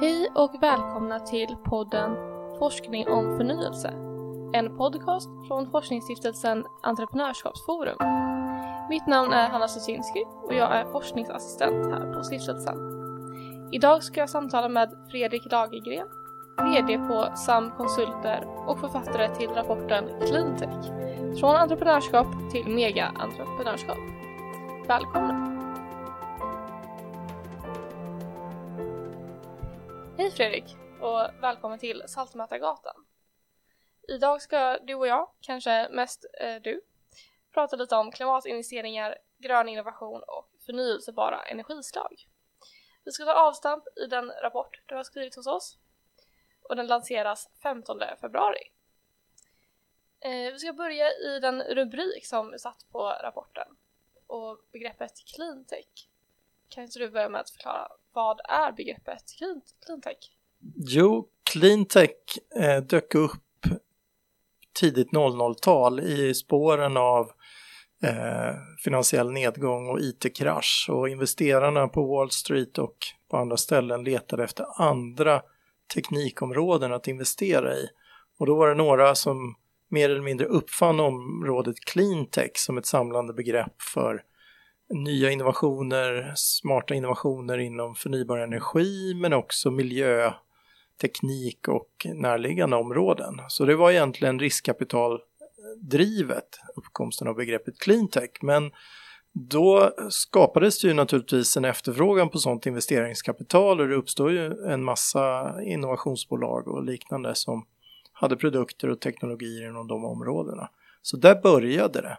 Hej och välkomna till podden Forskning om förnyelse. En podcast från forskningsstiftelsen Entreprenörskapsforum. Mitt namn är Hanna Susinski och jag är forskningsassistent här på stiftelsen. Idag ska jag samtala med Fredrik Lagergren, VD på SAM Konsulter och författare till rapporten Cleantech. Från entreprenörskap till mega-entreprenörskap. Välkomna! Hej Fredrik och välkommen till Saltmätargatan. Idag ska du och jag, kanske mest eh, du, prata lite om klimatinvesteringar, grön innovation och förnyelsebara energislag. Vi ska ta avstamp i den rapport du har skrivit hos oss och den lanseras 15 februari. Eh, vi ska börja i den rubrik som är satt på rapporten och begreppet cleantech. Kan inte du börja med att förklara vad är begreppet clean, cleantech? Jo, cleantech eh, dök upp tidigt 00-tal i spåren av eh, finansiell nedgång och IT-krasch och investerarna på Wall Street och på andra ställen letade efter andra teknikområden att investera i. Och då var det några som mer eller mindre uppfann området cleantech som ett samlande begrepp för nya innovationer, smarta innovationer inom förnybar energi men också miljö, teknik och närliggande områden. Så det var egentligen riskkapitaldrivet, uppkomsten av begreppet cleantech. Men då skapades det ju naturligtvis en efterfrågan på sådant investeringskapital och det uppstod ju en massa innovationsbolag och liknande som hade produkter och teknologier inom de områdena. Så där började det.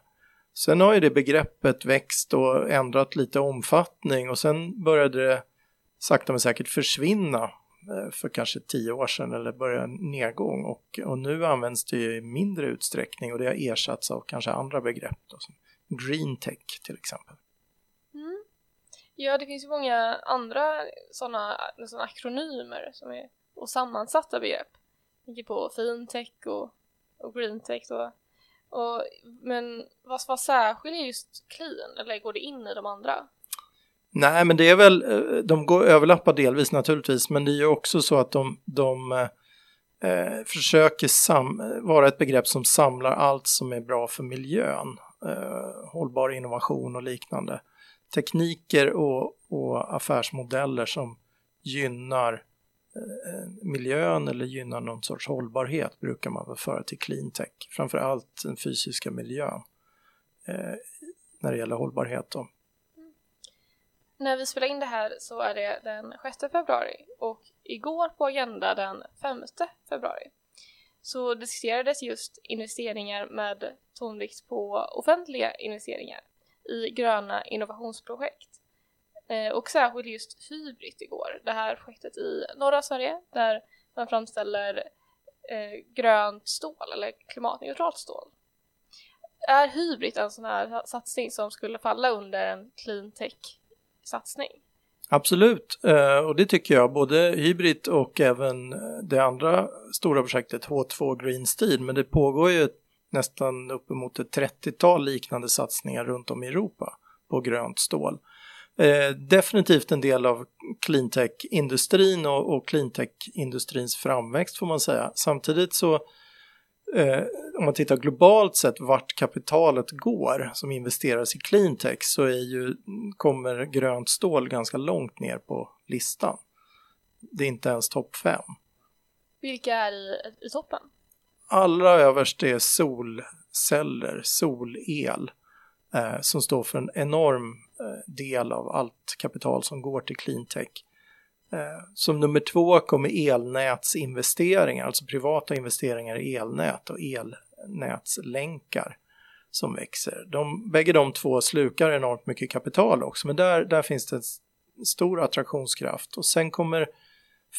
Sen har ju det begreppet växt och ändrat lite omfattning och sen började det sakta men säkert försvinna eh, för kanske tio år sedan eller börja nedgång och, och nu används det i mindre utsträckning och det har ersatts av kanske andra begrepp då, som green tech till exempel. Mm. Ja, det finns ju många andra sådana akronymer som är, och sammansatta begrepp. Jag tänker på fintech och, och greentech då och, men vad, vad särskiljer just clean eller går det in i de andra? Nej, men det är väl, eh, de går överlappar delvis naturligtvis, men det är ju också så att de, de eh, försöker sam, vara ett begrepp som samlar allt som är bra för miljön, eh, hållbar innovation och liknande. Tekniker och, och affärsmodeller som gynnar Eh, Eh, miljön eller gynnar någon sorts hållbarhet brukar man väl föra till cleantech. Framförallt den fysiska miljön eh, när det gäller hållbarhet. Då. Mm. När vi spelar in det här så är det den 6 februari och igår på Agenda den 5 februari så diskuterades just investeringar med tonvikt på offentliga investeringar i gröna innovationsprojekt. Eh, och särskilt just Hybrid igår, det här projektet i norra Sverige där man framställer eh, grönt stål eller klimatneutralt stål. Är Hybrid en sån här satsning som skulle falla under en clean tech satsning? Absolut, eh, och det tycker jag, både Hybrid och även det andra stora projektet H2 Green Steel, men det pågår ju nästan uppemot ett 30-tal liknande satsningar runt om i Europa på grönt stål. Eh, definitivt en del av cleantech-industrin och, och cleantech-industrins framväxt får man säga. Samtidigt så eh, om man tittar globalt sett vart kapitalet går som investeras i cleantech så är ju, kommer grönt stål ganska långt ner på listan. Det är inte ens topp fem. Vilka är i, i toppen? Allra överst är solceller, solel, eh, som står för en enorm del av allt kapital som går till cleantech. Eh, som nummer två kommer elnätsinvesteringar, alltså privata investeringar i elnät och elnätslänkar som växer. De, bägge de två slukar enormt mycket kapital också, men där, där finns det en stor attraktionskraft. Och sen kommer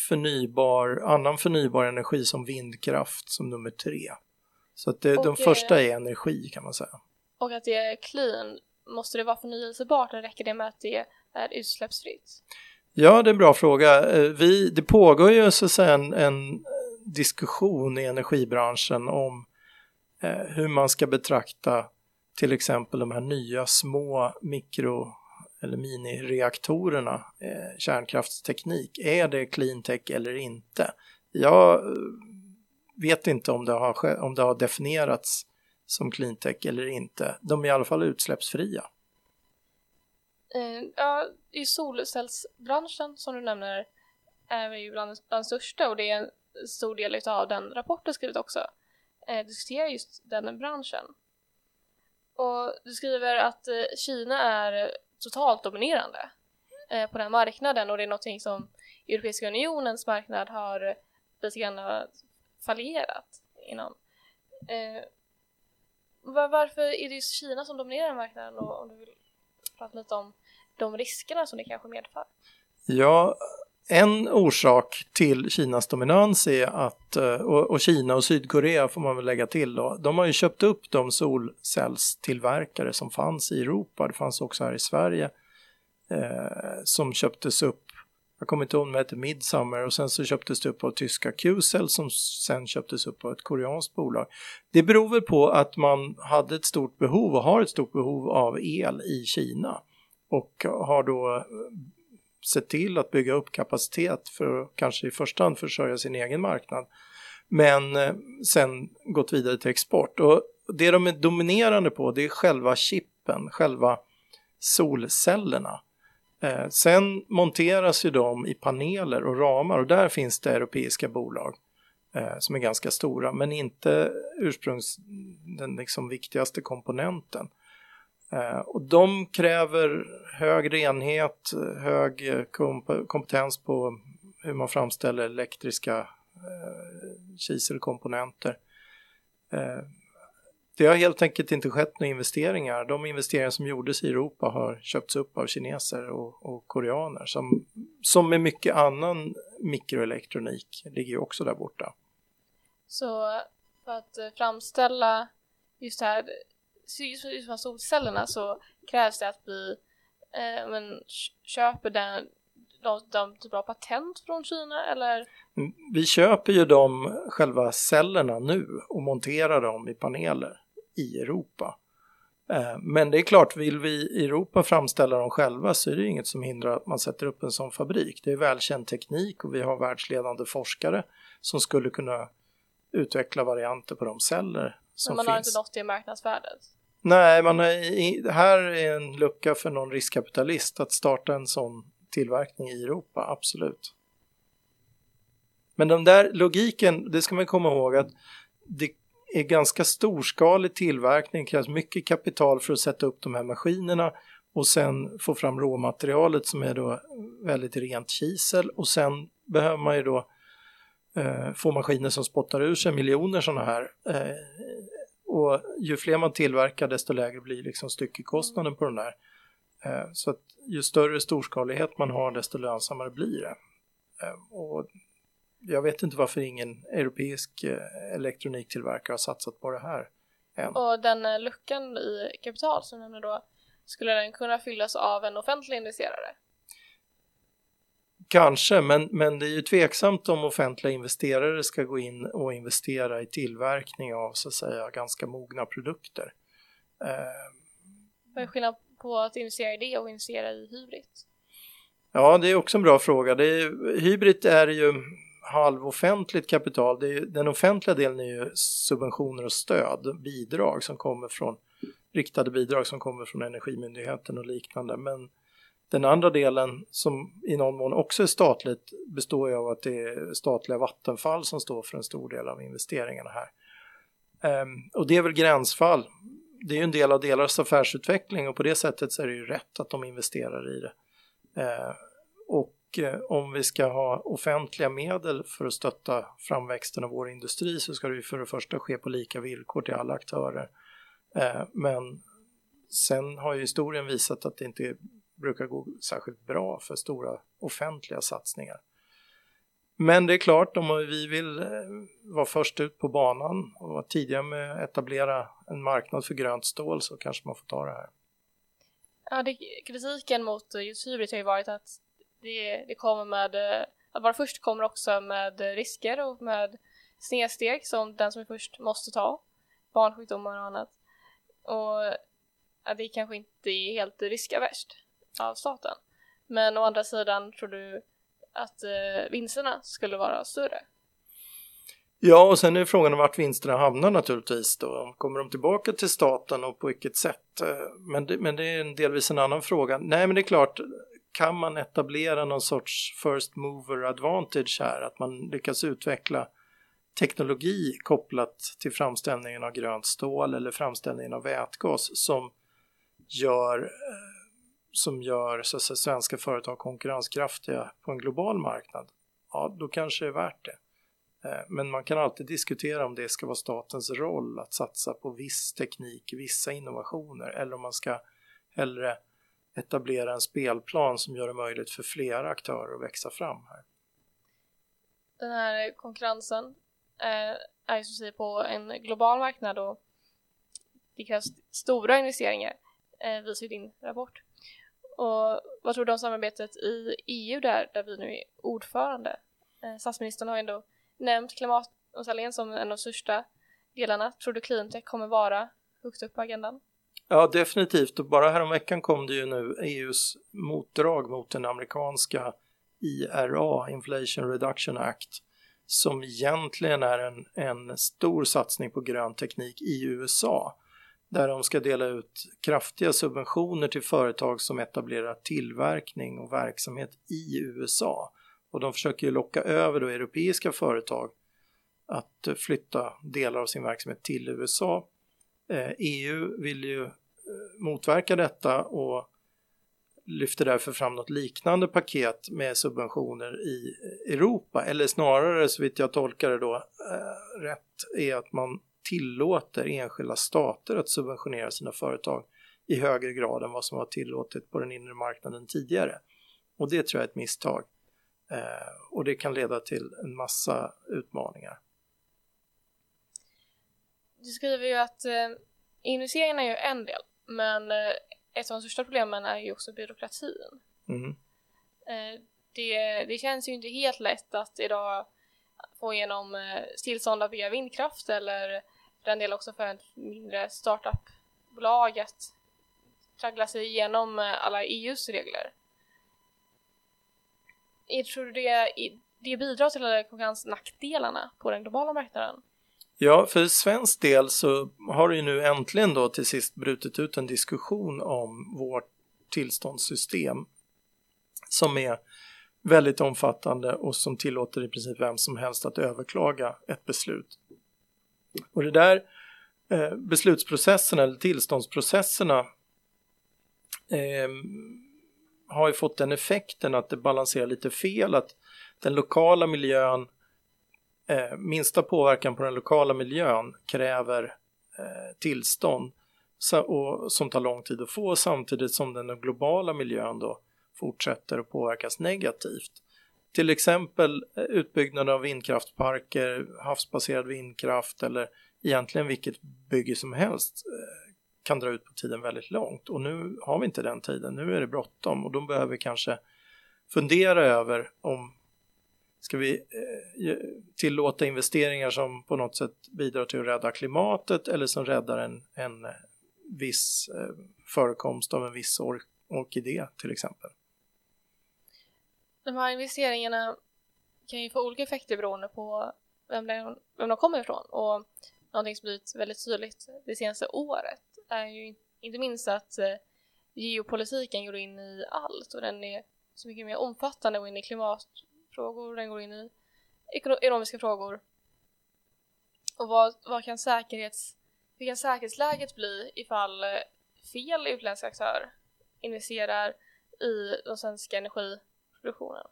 förnybar, annan förnybar energi som vindkraft som nummer tre. Så att det, de första är energi kan man säga. Och att det är clean måste det vara förnyelsebart eller räcker det med att det är utsläppsfritt? Ja, det är en bra fråga. Eh, vi, det pågår ju så att säga en, en diskussion i energibranschen om eh, hur man ska betrakta till exempel de här nya små mikro eller minireaktorerna, eh, kärnkraftsteknik, är det cleantech eller inte? Jag eh, vet inte om det har, om det har definierats som cleantech eller inte. De är i alla fall utsläppsfria. Eh, ja, i solcellsbranschen som du nämner är ju bland de största och det är en stor del av den rapporten skrivit också. Eh, diskuterar just den branschen. Och du skriver att eh, Kina är totalt dominerande eh, på den marknaden och det är någonting som Europeiska unionens marknad har lite grann fallerat inom. Eh, var, varför är det just Kina som dominerar den marknaden och om du vill prata lite om de riskerna som det kanske medför? Ja, en orsak till Kinas dominans är att, eh, och Kina och Sydkorea får man väl lägga till då, de har ju köpt upp de solcellstillverkare som fanns i Europa, det fanns också här i Sverige, eh, som köptes upp, jag kommer inte ihåg om det hette Midsummer och sen så köptes det upp av tyska Qcell som sen köptes upp av ett koreanskt bolag. Det beror väl på att man hade ett stort behov och har ett stort behov av el i Kina och har då eh, sett till att bygga upp kapacitet för att kanske i första hand försörja sin egen marknad. Men eh, sen gått vidare till export. Och det de är dominerande på det är själva chippen, själva solcellerna. Eh, sen monteras ju de i paneler och ramar och där finns det europeiska bolag eh, som är ganska stora men inte ursprungs den liksom viktigaste komponenten. Eh, och de kräver hög renhet, hög komp kompetens på hur man framställer elektriska eh, kiselkomponenter. Eh, det har helt enkelt inte skett några investeringar. De investeringar som gjordes i Europa har köpts upp av kineser och, och koreaner som, som med mycket annan mikroelektronik ligger ju också där borta. Så för att framställa just det här just för solcellerna så krävs det att vi eh, men, köper den, de, de typ av patent från Kina eller? Mm, vi köper ju de själva cellerna nu och monterar dem i paneler i Europa. Eh, men det är klart, vill vi i Europa framställa dem själva så är det inget som hindrar att man sätter upp en sån fabrik. Det är välkänd teknik och vi har världsledande forskare som skulle kunna utveckla varianter på de celler som Men man finns. har inte nått det marknadsvärdet? Nej, man är, här är en lucka för någon riskkapitalist att starta en sån tillverkning i Europa, absolut. Men den där logiken, det ska man komma ihåg att det är ganska storskalig tillverkning, det krävs mycket kapital för att sätta upp de här maskinerna och sen få fram råmaterialet som är då väldigt rent kisel och sen behöver man ju då eh, få maskiner som spottar ur sig miljoner sådana här eh, och ju fler man tillverkar desto lägre blir liksom styckekostnaden på den där. Eh, så att ju större storskalighet man har desto lönsammare blir det. Eh, och jag vet inte varför ingen europeisk eh, elektroniktillverkare har satsat på det här än. Och den luckan i kapital som du nämnde då, skulle den kunna fyllas av en offentlig investerare? Kanske, men, men det är ju tveksamt om offentliga investerare ska gå in och investera i tillverkning av så att säga ganska mogna produkter. Eh, Vad är skillnaden på att investera i det och investera i hybrid? Ja, det är också en bra fråga. Det är, hybrid är ju halvoffentligt kapital. Det är, den offentliga delen är ju subventioner och stöd, bidrag som kommer från riktade bidrag som kommer från Energimyndigheten och liknande. Men den andra delen som i någon mån också är statligt består ju av att det är statliga Vattenfall som står för en stor del av investeringarna här. Um, och det är väl gränsfall. Det är ju en del av deras affärsutveckling och på det sättet så är det ju rätt att de investerar i det. Uh, och Eh, om vi ska ha offentliga medel för att stötta framväxten av vår industri så ska det ju för det första ske på lika villkor till alla aktörer. Eh, men sen har ju historien visat att det inte brukar gå särskilt bra för stora offentliga satsningar. Men det är klart, om vi vill eh, vara först ut på banan och vara tidiga med att etablera en marknad för grönt stål så kanske man får ta det här. Ja, det, kritiken mot just hybrid har ju varit att det, det kommer med, eh, att vara först kommer också med risker och med snedsteg som den som är först måste ta, barnsjukdomar och annat. Och att det kanske inte är helt riskaverst. av staten. Men å andra sidan tror du att eh, vinsterna skulle vara större? Ja, och sen är frågan vart vinsterna hamnar naturligtvis då. Kommer de tillbaka till staten och på vilket sätt? Eh, men det, men det är en delvis en annan fråga. Nej, men det är klart, kan man etablera någon sorts first mover advantage här? Att man lyckas utveckla teknologi kopplat till framställningen av grönt stål eller framställningen av vätgas som gör, eh, som gör så att säga, svenska företag konkurrenskraftiga på en global marknad. Ja, då kanske det är värt det. Eh, men man kan alltid diskutera om det ska vara statens roll att satsa på viss teknik, vissa innovationer eller om man ska hellre etablera en spelplan som gör det möjligt för flera aktörer att växa fram här. Den här konkurrensen eh, är ju säger på en global marknad och det krävs stora investeringar, eh, visar ju din rapport. Och vad tror du om samarbetet i EU där, där vi nu är ordförande? Eh, statsministern har ju ändå nämnt klimatomställningen som en av de största delarna. Tror du cleantech kommer vara högt upp på agendan? Ja, definitivt. Och bara häromveckan kom det ju nu EUs motdrag mot den amerikanska IRA, Inflation Reduction Act, som egentligen är en, en stor satsning på grön teknik i USA där de ska dela ut kraftiga subventioner till företag som etablerar tillverkning och verksamhet i USA. Och de försöker ju locka över då europeiska företag att flytta delar av sin verksamhet till USA. Eh, EU vill ju eh, motverka detta och lyfter därför fram något liknande paket med subventioner i Europa. Eller snarare, så vitt jag tolkar det då eh, rätt, är att man tillåter enskilda stater att subventionera sina företag i högre grad än vad som var tillåtet på den inre marknaden tidigare. Och det tror jag är ett misstag. Eh, och det kan leda till en massa utmaningar. Du skriver ju att eh, investeringarna är ju en del, men eh, ett av de största problemen är ju också byråkratin. Mm. Eh, det, det känns ju inte helt lätt att idag få igenom eh, tillstånd att bygga vindkraft eller för den del också för ett mindre startupbolag att traggla sig igenom eh, alla EUs regler jag tror du det, det bidrar till konkurrensnackdelarna på den globala marknaden? Ja, för svensk del så har det ju nu äntligen då till sist brutit ut en diskussion om vårt tillståndssystem som är väldigt omfattande och som tillåter i princip vem som helst att överklaga ett beslut. Och det där eh, beslutsprocesserna eller tillståndsprocesserna eh, har ju fått den effekten att det balanserar lite fel, att den lokala miljön, eh, minsta påverkan på den lokala miljön kräver eh, tillstånd och, som tar lång tid att få samtidigt som den globala miljön då fortsätter att påverkas negativt. Till exempel eh, utbyggnad av vindkraftparker, havsbaserad vindkraft eller egentligen vilket bygge som helst eh, kan dra ut på tiden väldigt långt och nu har vi inte den tiden. Nu är det bråttom och då behöver vi kanske fundera över om ska vi eh, tillåta investeringar som på något sätt bidrar till att rädda klimatet eller som räddar en, en eh, viss eh, förekomst av en viss ork orkidé till exempel. De här investeringarna kan ju få olika effekter beroende på vem, de, vem de kommer ifrån och någonting som blivit väldigt tydligt det senaste året är ju inte minst att geopolitiken går in i allt och den är så mycket mer omfattande, och in i klimat frågor, den går in i ekonomiska frågor. Och vad, vad kan säkerhets, hur kan säkerhetsläget bli ifall eh, fel utländska aktör investerar i den svenska energiproduktionen?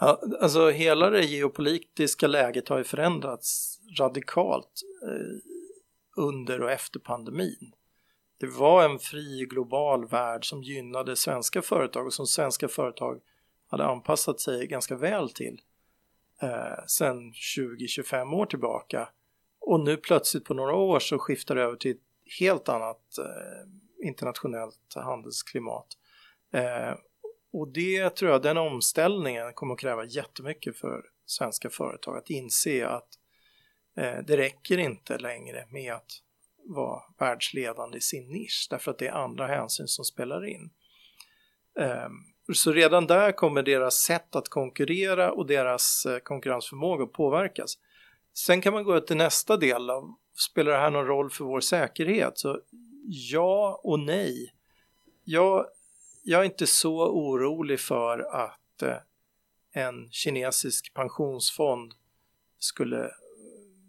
Ja, alltså hela det geopolitiska läget har ju förändrats radikalt eh, under och efter pandemin det var en fri global värld som gynnade svenska företag och som svenska företag hade anpassat sig ganska väl till eh, sen 20-25 år tillbaka. Och nu plötsligt på några år så skiftar det över till ett helt annat eh, internationellt handelsklimat. Eh, och det tror jag, den omställningen kommer att kräva jättemycket för svenska företag att inse att eh, det räcker inte längre med att vara världsledande i sin nisch därför att det är andra hänsyn som spelar in. Ehm, så redan där kommer deras sätt att konkurrera och deras eh, konkurrensförmåga konkurrensförmåga påverkas. Sen kan man gå till nästa del av, spelar det här någon roll för vår säkerhet? Så ja och nej. Jag, jag är inte så orolig för att eh, en kinesisk pensionsfond skulle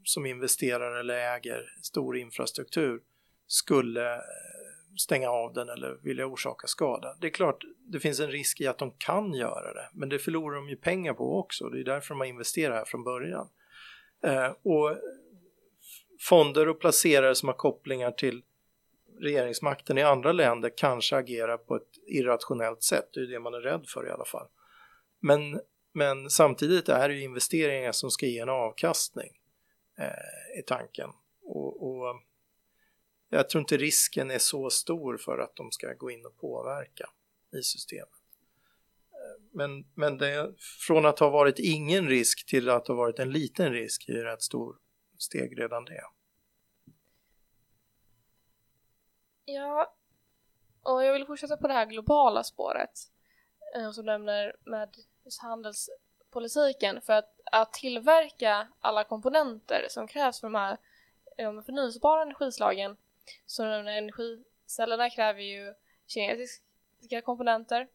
som investerar eller äger stor infrastruktur skulle eh, stänga av den eller vilja orsaka skada. Det är klart, det finns en risk i att de kan göra det, men det förlorar de ju pengar på också. Det är därför de har investerat här från början. Eh, och fonder och placerare som har kopplingar till regeringsmakten i andra länder kanske agerar på ett irrationellt sätt. Det är det man är rädd för i alla fall. Men, men samtidigt är det ju investeringar som ska ge en avkastning eh, i tanken. Och, och, jag tror inte risken är så stor för att de ska gå in och påverka i systemet. Eh, men, men det, från att ha varit ingen risk till att ha varit en liten risk är ju rätt stor steg redan det. Ja, och jag vill fortsätta på det här globala spåret eh, som nämner med handelspolitiken för att, att tillverka alla komponenter som krävs för de här eh, de förnyelsebara energislagen så nämner energicellerna kräver ju kinesiska komponenter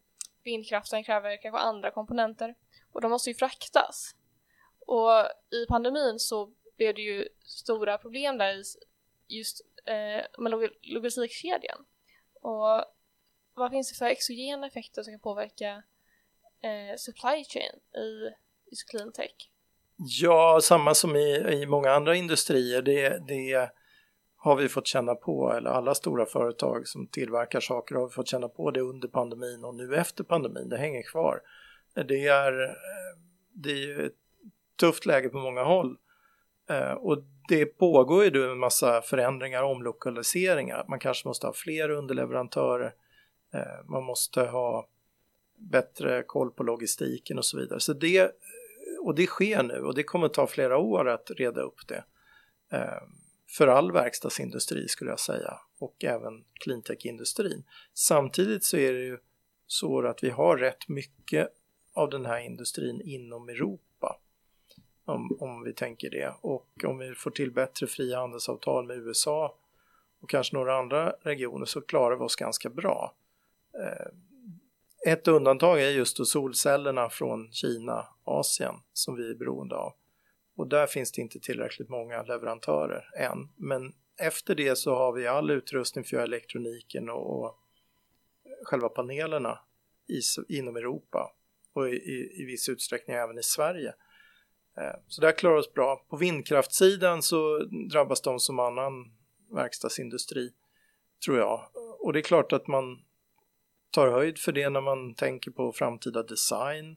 vindkraften kräver kanske andra komponenter och de måste ju fraktas och i pandemin så blev det ju stora problem där i just eh, med logistikkedjan. Och vad finns det för exogena effekter som kan påverka eh, supply chain i just clean tech? Ja, samma som i, i många andra industrier. Det, det har vi fått känna på, eller alla stora företag som tillverkar saker har fått känna på det under pandemin och nu efter pandemin. Det hänger kvar. Det är, eh, det är ett tufft läge på många håll. Eh, och det pågår ju nu en massa förändringar, omlokaliseringar. Man kanske måste ha fler underleverantörer. Eh, man måste ha bättre koll på logistiken och så vidare. Så det, och det sker nu och det kommer ta flera år att reda upp det. För all verkstadsindustri skulle jag säga och även cleantech-industrin. Samtidigt så är det ju så att vi har rätt mycket av den här industrin inom Europa om, om vi tänker det. Och om vi får till bättre frihandelsavtal med USA och kanske några andra regioner så klarar vi oss ganska bra. Eh, ett undantag är just då solcellerna från Kina, Asien som vi är beroende av. Och där finns det inte tillräckligt många leverantörer än. Men efter det så har vi all utrustning för elektroniken och, och själva panelerna i, inom Europa och i, i, i viss utsträckning även i Sverige. Eh, så där klarar oss bra. På vindkraftssidan så drabbas de som annan verkstadsindustri, tror jag. Och det är klart att man tar höjd för det när man tänker på framtida design.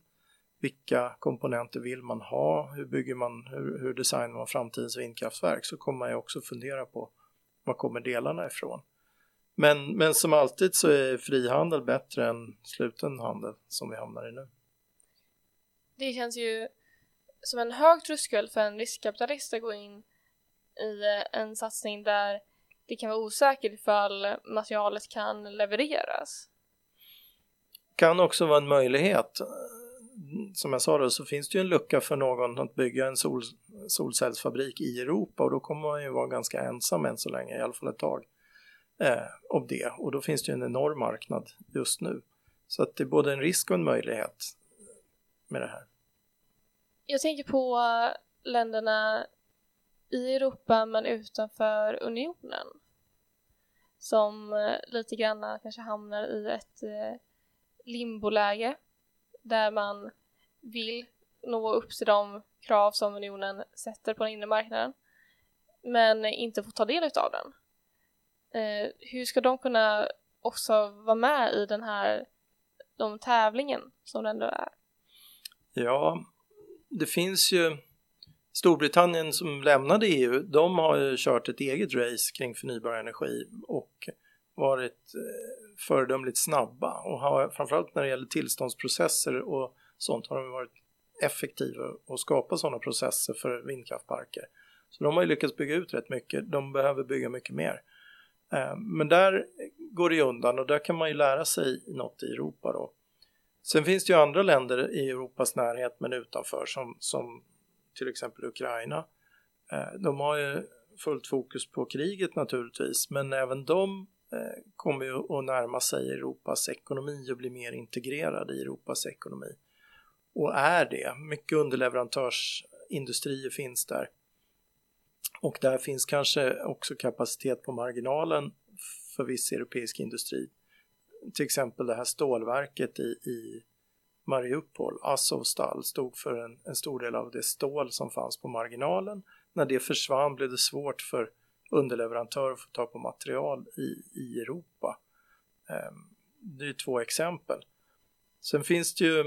Vilka komponenter vill man ha? Hur bygger man, hur, hur designar man framtidens vindkraftverk? Så kommer man ju också fundera på var kommer delarna ifrån? Men, men som alltid så är frihandel bättre än sluten handel som vi hamnar i nu. Det känns ju som en hög tröskel för en riskkapitalist att gå in i en satsning där det kan vara osäkert ifall materialet kan levereras. Kan också vara en möjlighet. Som jag sa då så finns det ju en lucka för någon att bygga en sol, solcellsfabrik i Europa och då kommer man ju vara ganska ensam än så länge, i alla fall ett tag, eh, om det. Och då finns det ju en enorm marknad just nu. Så att det är både en risk och en möjlighet med det här. Jag tänker på länderna i Europa men utanför unionen. Som eh, lite grann kanske hamnar i ett eh, limboläge där man vill nå upp till de krav som unionen sätter på den inre marknaden men inte får ta del av den. Eh, hur ska de kunna också vara med i den här de tävlingen som det ändå är? Ja, det finns ju Storbritannien som lämnade EU, de har ju kört ett eget race kring förnybar energi och varit eh, föredömligt snabba och har framförallt när det gäller tillståndsprocesser och sånt har de varit effektiva och skapa sådana processer för vindkraftparker. Så de har ju lyckats bygga ut rätt mycket, de behöver bygga mycket mer. Eh, men där går det undan och där kan man ju lära sig något i Europa då. Sen finns det ju andra länder i Europas närhet men utanför som, som till exempel Ukraina. Eh, de har ju fullt fokus på kriget naturligtvis men även de Eh, kommer ju att närma sig Europas ekonomi och bli mer integrerade i Europas ekonomi. Och är det. Mycket underleverantörsindustrier finns där. Och där finns kanske också kapacitet på marginalen för viss europeisk industri. Till exempel det här stålverket i, i Mariupol, Azovstal, stod för en, en, stor del av det stål som fanns på marginalen. När det försvann blev det svårt för underleverantörer och få tag på material i, i Europa. Ehm, det är två exempel. Sen finns det ju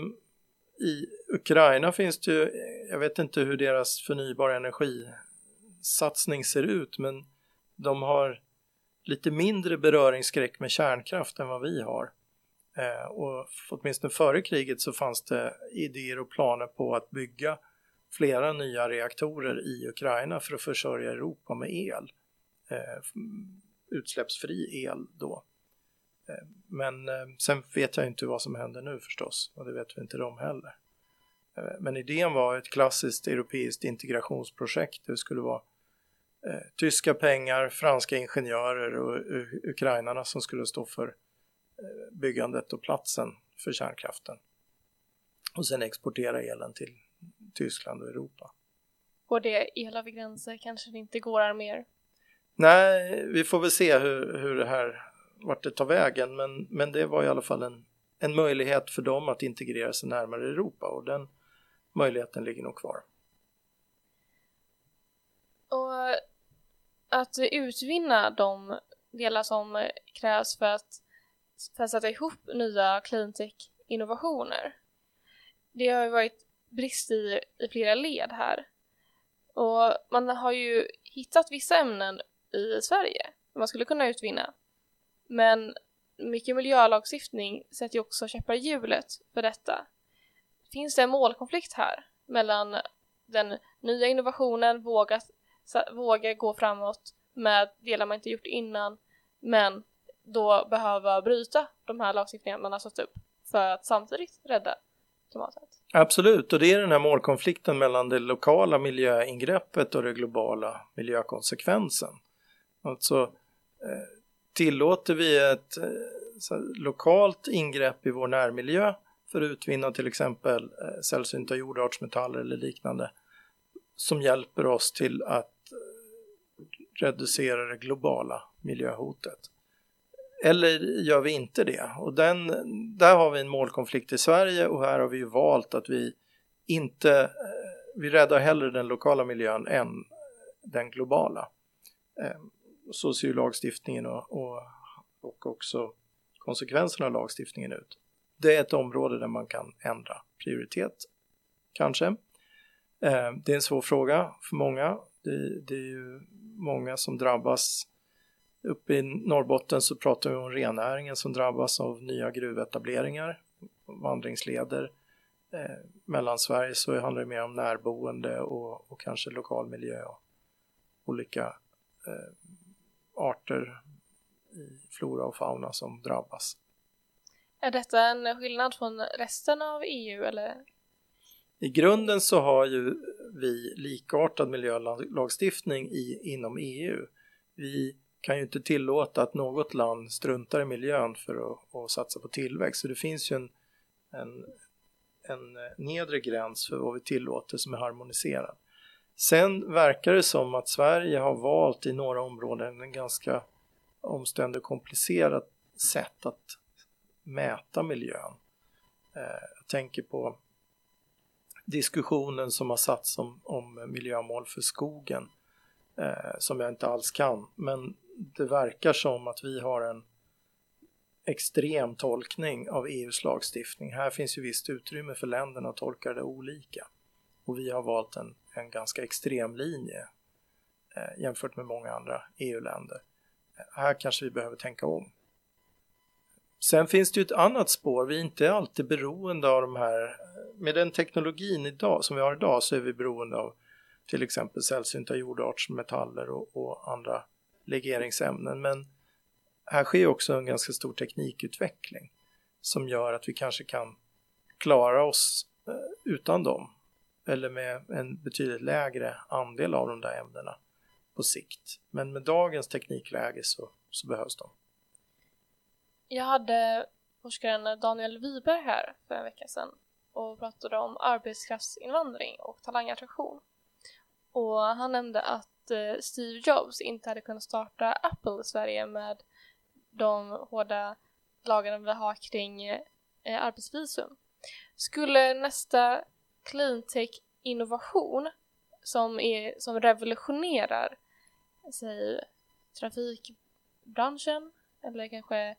i Ukraina finns det ju, jag vet inte hur deras förnybar energisatsning ser ut, men de har lite mindre beröringsskräck med kärnkraft än vad vi har. Eh, och åtminstone före kriget så fanns det idéer och planer på att bygga flera nya reaktorer i Ukraina för att försörja Europa med el. Eh, utsläppsfri el då. Eh, men eh, sen vet jag inte vad som händer nu förstås och det vet vi inte de heller. Eh, men idén var ett klassiskt europeiskt integrationsprojekt. Det skulle vara eh, tyska pengar, franska ingenjörer och ukrainarna som skulle stå för eh, byggandet och platsen för kärnkraften. Och sen exportera elen till Tyskland och Europa. Går det el över gränser kanske det inte går mer? Nej, vi får väl se hur, hur det här, vart det tar vägen, men, men det var i alla fall en, en möjlighet för dem att integrera sig närmare Europa och den möjligheten ligger nog kvar. Och att utvinna de delar som krävs för att, för att sätta ihop nya cleantech-innovationer. Det har ju varit brist i, i flera led här. Och man har ju hittat vissa ämnen i Sverige man skulle kunna utvinna. Men mycket miljölagstiftning sätter ju också käppar i hjulet för detta. Finns det en målkonflikt här mellan den nya innovationen, våga våga gå framåt med delar man inte gjort innan men då behöva bryta de här lagstiftningarna man har satt upp för att samtidigt rädda klimatet. Absolut, och det är den här målkonflikten mellan det lokala miljöingreppet och den globala miljökonsekvensen. Alltså eh, tillåter vi ett eh, lokalt ingrepp i vår närmiljö för att utvinna till exempel eh, sällsynta jordartsmetaller eller liknande som hjälper oss till att eh, reducera det globala miljöhotet. Eller gör vi inte det? Och den, där har vi en målkonflikt i Sverige och här har vi ju valt att vi inte, eh, vi räddar hellre den lokala miljön än den globala. Ehm, så ser ju lagstiftningen och, och, och också konsekvenserna av lagstiftningen ut. Det är ett område där man kan ändra prioritet, kanske. Eh, det är en svår fråga för många. Det, det är ju många som drabbas. Uppe i Norrbotten så pratar vi om rennäringen som drabbas av nya gruvetableringar, vandringsleder. Eh, mellan Sverige så handlar det mer om närboende och, och kanske lokal miljö och olika eh, arter i flora och fauna som drabbas. Är detta en skillnad från resten av EU eller? I grunden så har ju vi likartad miljölagstiftning i, inom EU. Vi kan ju inte tillåta att något land struntar i miljön för att, att satsa på tillväxt. Så det finns ju en, en, en nedre gräns för vad vi tillåter som är harmoniserad. Sen verkar det som att Sverige har valt i några områden en ganska omständig och komplicerat sätt att mäta miljön. Eh, jag tänker på diskussionen som har satts om, om miljömål för skogen eh, som jag inte alls kan. Men det verkar som att vi har en extrem tolkning av EUs lagstiftning. Här finns ju visst utrymme för länderna att tolka det olika. Och vi har valt en, en ganska extrem linje eh, jämfört med många andra EU-länder. Här kanske vi behöver tänka om. Sen finns det ju ett annat spår. Vi är inte alltid beroende av de här. Med den teknologin idag, som vi har idag så är vi beroende av till exempel sällsynta jordartsmetaller och, och andra legeringsämnen. Men här sker också en ganska stor teknikutveckling som gör att vi kanske kan klara oss eh, utan dem eller med en betydligt lägre andel av de där ämnena på sikt. Men med dagens teknikläge så, så behövs de. Jag hade forskaren Daniel Wiberg här för en vecka sedan och pratade om arbetskraftsinvandring och talangattraktion. Och han nämnde att eh, Steve Jobs inte hade kunnat starta Apple i Sverige med de hårda lagarna vi har kring eh, arbetsvisum. Skulle nästa cleantech innovation som, är, som revolutionerar säg, trafikbranschen eller kanske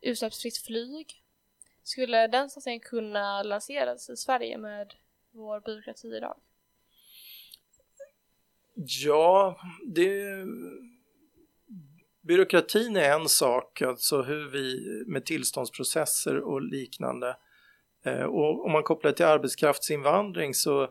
utsläppsfritt flyg. Skulle den satsningen kunna lanseras i Sverige med vår byråkrati idag? Ja, det... Byråkratin är en sak, alltså hur vi med tillståndsprocesser och liknande. Eh, och om man kopplar det till arbetskraftsinvandring så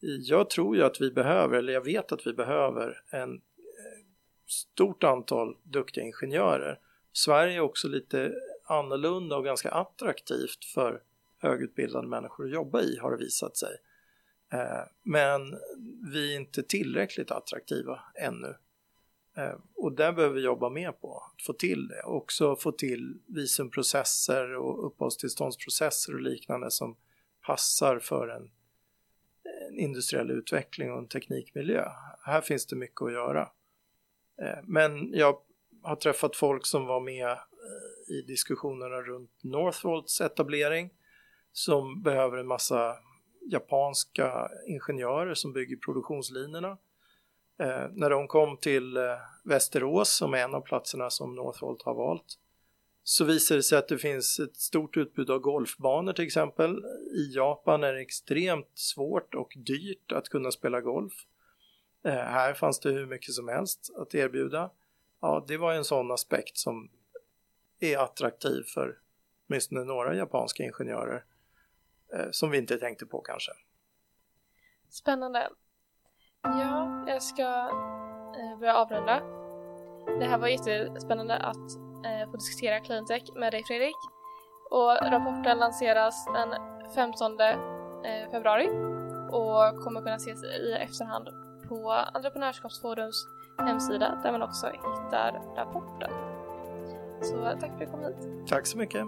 jag tror ju att vi behöver, eller jag vet att vi behöver en eh, stort antal duktiga ingenjörer. Sverige är också lite annorlunda och ganska attraktivt för högutbildade människor att jobba i har det visat sig. Eh, men vi är inte tillräckligt attraktiva ännu. Eh, och där behöver vi jobba mer på, att få till det. Också få till visumprocesser och uppehållstillståndsprocesser och liknande som passar för en, en industriell utveckling och en teknikmiljö. Här finns det mycket att göra. Eh, men jag har träffat folk som var med eh, i diskussionerna runt Northvolts etablering som behöver en massa japanska ingenjörer som bygger produktionslinorna Eh, när de kom till eh, Västerås, som är en av platserna som Northvolt har valt, så visade det sig att det finns ett stort utbud av golfbanor till exempel. I Japan är det extremt svårt och dyrt att kunna spela golf. Eh, här fanns det hur mycket som helst att erbjuda. Ja, det var en sån aspekt som är attraktiv för åtminstone några japanska ingenjörer eh, som vi inte tänkte på kanske. Spännande. Ja, jag ska eh, börja avrunda. Det här var jättespännande att eh, få diskutera Cleantech med dig Fredrik. Och rapporten lanseras den 15 eh, februari och kommer kunna ses i efterhand på Entreprenörskapsforums hemsida där man också hittar rapporten. Så tack för att du kom hit. Tack så mycket.